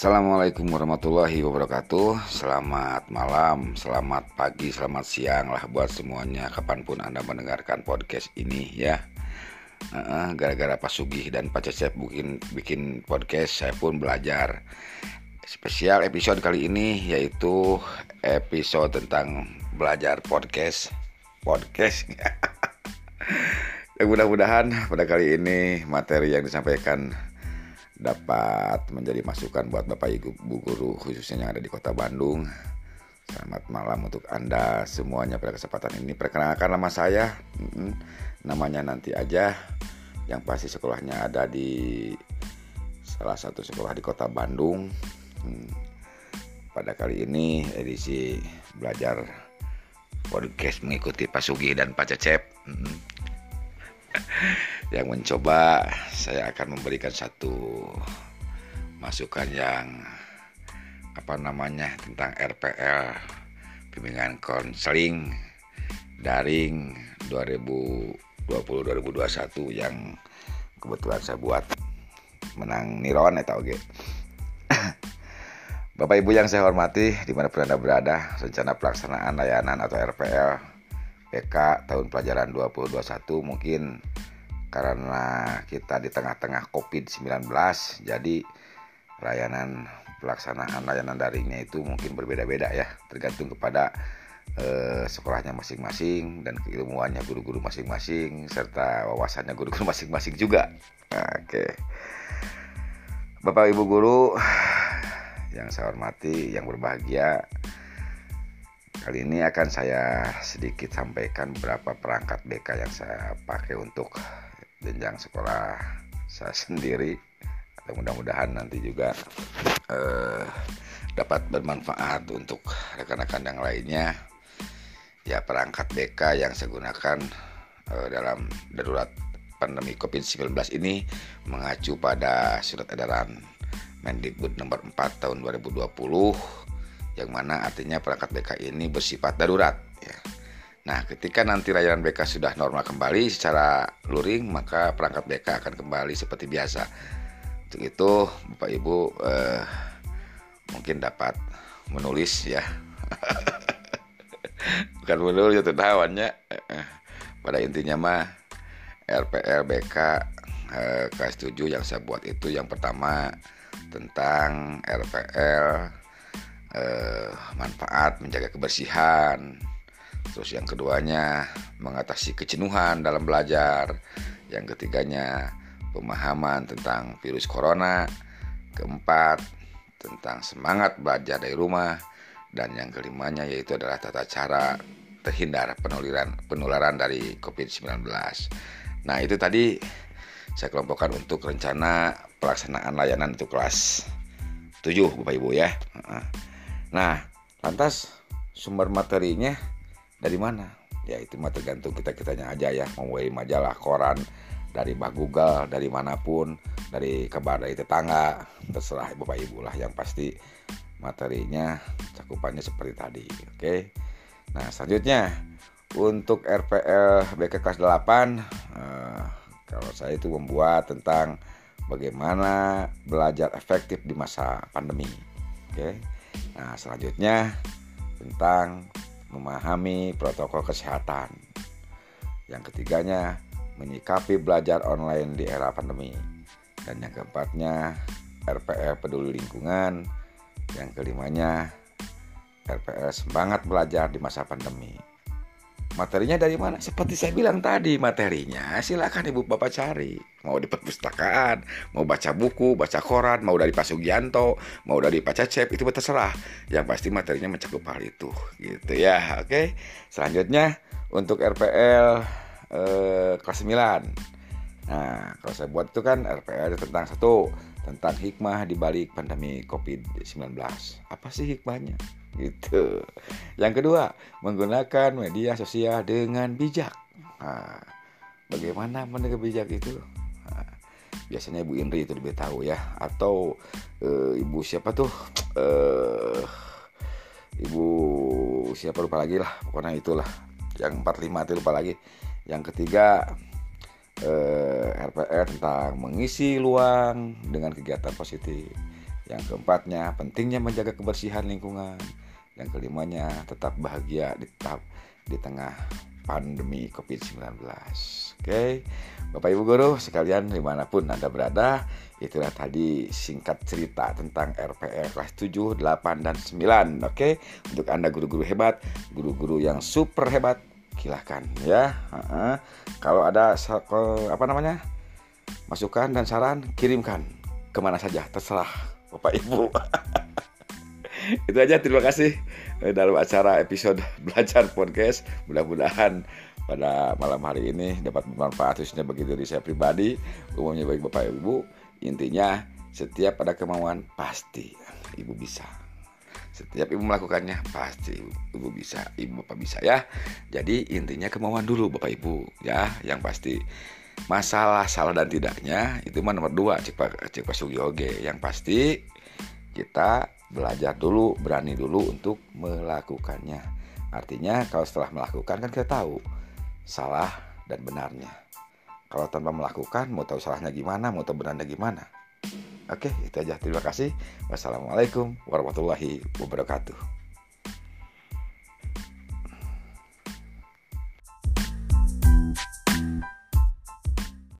Assalamualaikum warahmatullahi wabarakatuh. Selamat malam, selamat pagi, selamat siang lah buat semuanya Kapan pun Anda mendengarkan podcast ini ya. Gara-gara Pak Sugih dan Pak Cecep bikin, bikin podcast Saya pun belajar. Spesial episode kali ini yaitu episode tentang belajar podcast Podcast. Ya, Mudah-mudahan pada kali ini materi yang disampaikan dapat menjadi masukan buat Bapak Ibu guru khususnya yang ada di Kota Bandung. Selamat malam untuk Anda semuanya pada kesempatan ini. Perkenalkan nama saya, namanya nanti aja. Yang pasti sekolahnya ada di salah satu sekolah di Kota Bandung. Hmm. Pada kali ini edisi belajar podcast mengikuti Pak Sugi dan Pak Cecep. Yang mencoba saya akan memberikan satu masukan yang apa namanya tentang RPL bimbingan konseling daring 2020-2021 yang kebetulan saya buat. Menang niron atau oke Bapak Ibu yang saya hormati di mana pun Anda berada rencana pelaksanaan layanan atau RPL PK tahun pelajaran 2021 mungkin karena kita di tengah-tengah COVID-19 jadi layanan pelaksanaan layanan daringnya itu mungkin berbeda-beda ya. Tergantung kepada eh, sekolahnya masing-masing dan keilmuannya guru-guru masing-masing serta wawasannya guru-guru masing-masing juga. Oke. Bapak Ibu guru yang saya hormati yang berbahagia Kali ini akan saya sedikit sampaikan beberapa perangkat BK yang saya pakai untuk jenjang sekolah saya sendiri. Atau mudah-mudahan nanti juga eh, dapat bermanfaat untuk rekan-rekan yang lainnya. Ya perangkat BK yang saya gunakan eh, dalam darurat pandemi COVID-19 ini mengacu pada surat edaran Mendikbud nomor 4 tahun 2020 yang mana artinya perangkat BK ini bersifat darurat Nah, ketika nanti layanan BK sudah normal kembali secara luring, maka perangkat BK akan kembali seperti biasa. Untuk itu, Bapak Ibu eh, mungkin dapat menulis ya. Bukan menulis itu tawannya. Pada intinya mah RPL BK eh, kelas 7 yang saya buat itu yang pertama tentang RPL eh, manfaat menjaga kebersihan Terus yang keduanya mengatasi kejenuhan dalam belajar. Yang ketiganya pemahaman tentang virus corona. Keempat tentang semangat belajar dari rumah. Dan yang kelimanya yaitu adalah tata cara terhindar penularan penularan dari COVID-19. Nah, itu tadi saya kelompokkan untuk rencana pelaksanaan layanan untuk kelas 7 Bapak Ibu ya. Nah, lantas sumber materinya dari mana? Ya itu mah tergantung kita kitanya aja ya. Mau dari majalah koran dari bah Google dari mana pun dari kabar dari tetangga terserah bapak ibu lah yang pasti materinya cakupannya seperti tadi oke? Nah selanjutnya untuk RPL BK kelas 8 eh, kalau saya itu membuat tentang bagaimana belajar efektif di masa pandemi oke? Nah selanjutnya tentang memahami protokol kesehatan. Yang ketiganya, menyikapi belajar online di era pandemi. Dan yang keempatnya, RPL peduli lingkungan. Yang kelimanya, RPL semangat belajar di masa pandemi. Materinya dari mana? Seperti saya bilang tadi, materinya silakan ibu bapak cari. Mau di perpustakaan, mau baca buku, baca koran, mau dari Pak Sugianto, mau dari Pak Cecep, itu terserah. Yang pasti materinya mencakup hal itu, gitu ya. Oke. Selanjutnya untuk RPL eh, kelas 9. Nah, kalau saya buat itu kan RPL tentang satu tentang hikmah di balik pandemi COVID-19. Apa sih hikmahnya? Gitu. Yang kedua, menggunakan media sosial dengan bijak. Nah, bagaimana menekan bijak itu? Biasanya Ibu Indri itu lebih tahu ya, atau e, Ibu siapa tuh? E, Ibu siapa lupa lagi lah, pokoknya itulah. Yang 45 itu lupa lagi. Yang ketiga eh, RPR tentang mengisi luang dengan kegiatan positif. Yang keempatnya, pentingnya menjaga kebersihan lingkungan. Yang kelimanya, tetap bahagia di, di tengah pandemi COVID-19. Oke, Bapak Ibu Guru sekalian di mana pun Anda berada, itulah tadi singkat cerita tentang RPR kelas 7, 8, dan 9. Oke, untuk Anda guru-guru hebat, guru-guru yang super hebat, silahkan ya. Uh -uh. Kalau ada apa namanya masukan dan saran, kirimkan ke mana saja, terserah Bapak Ibu. Itu aja terima kasih eh, dalam acara episode belajar podcast. Mudah-mudahan pada malam hari ini dapat bermanfaat khususnya bagi diri saya pribadi, umumnya bagi Bapak Ibu. Intinya setiap ada kemauan pasti Ibu bisa. Setiap ibu melakukannya pasti ibu, bisa, ibu bapak bisa ya. Jadi intinya kemauan dulu bapak ibu ya, yang pasti masalah salah dan tidaknya itu mah nomor dua cek pak Sugioge yang pasti kita belajar dulu berani dulu untuk melakukannya. Artinya kalau setelah melakukan kan kita tahu salah dan benarnya. Kalau tanpa melakukan mau tahu salahnya gimana mau tahu benarnya gimana? Oke itu aja. Terima kasih. Wassalamualaikum warahmatullahi wabarakatuh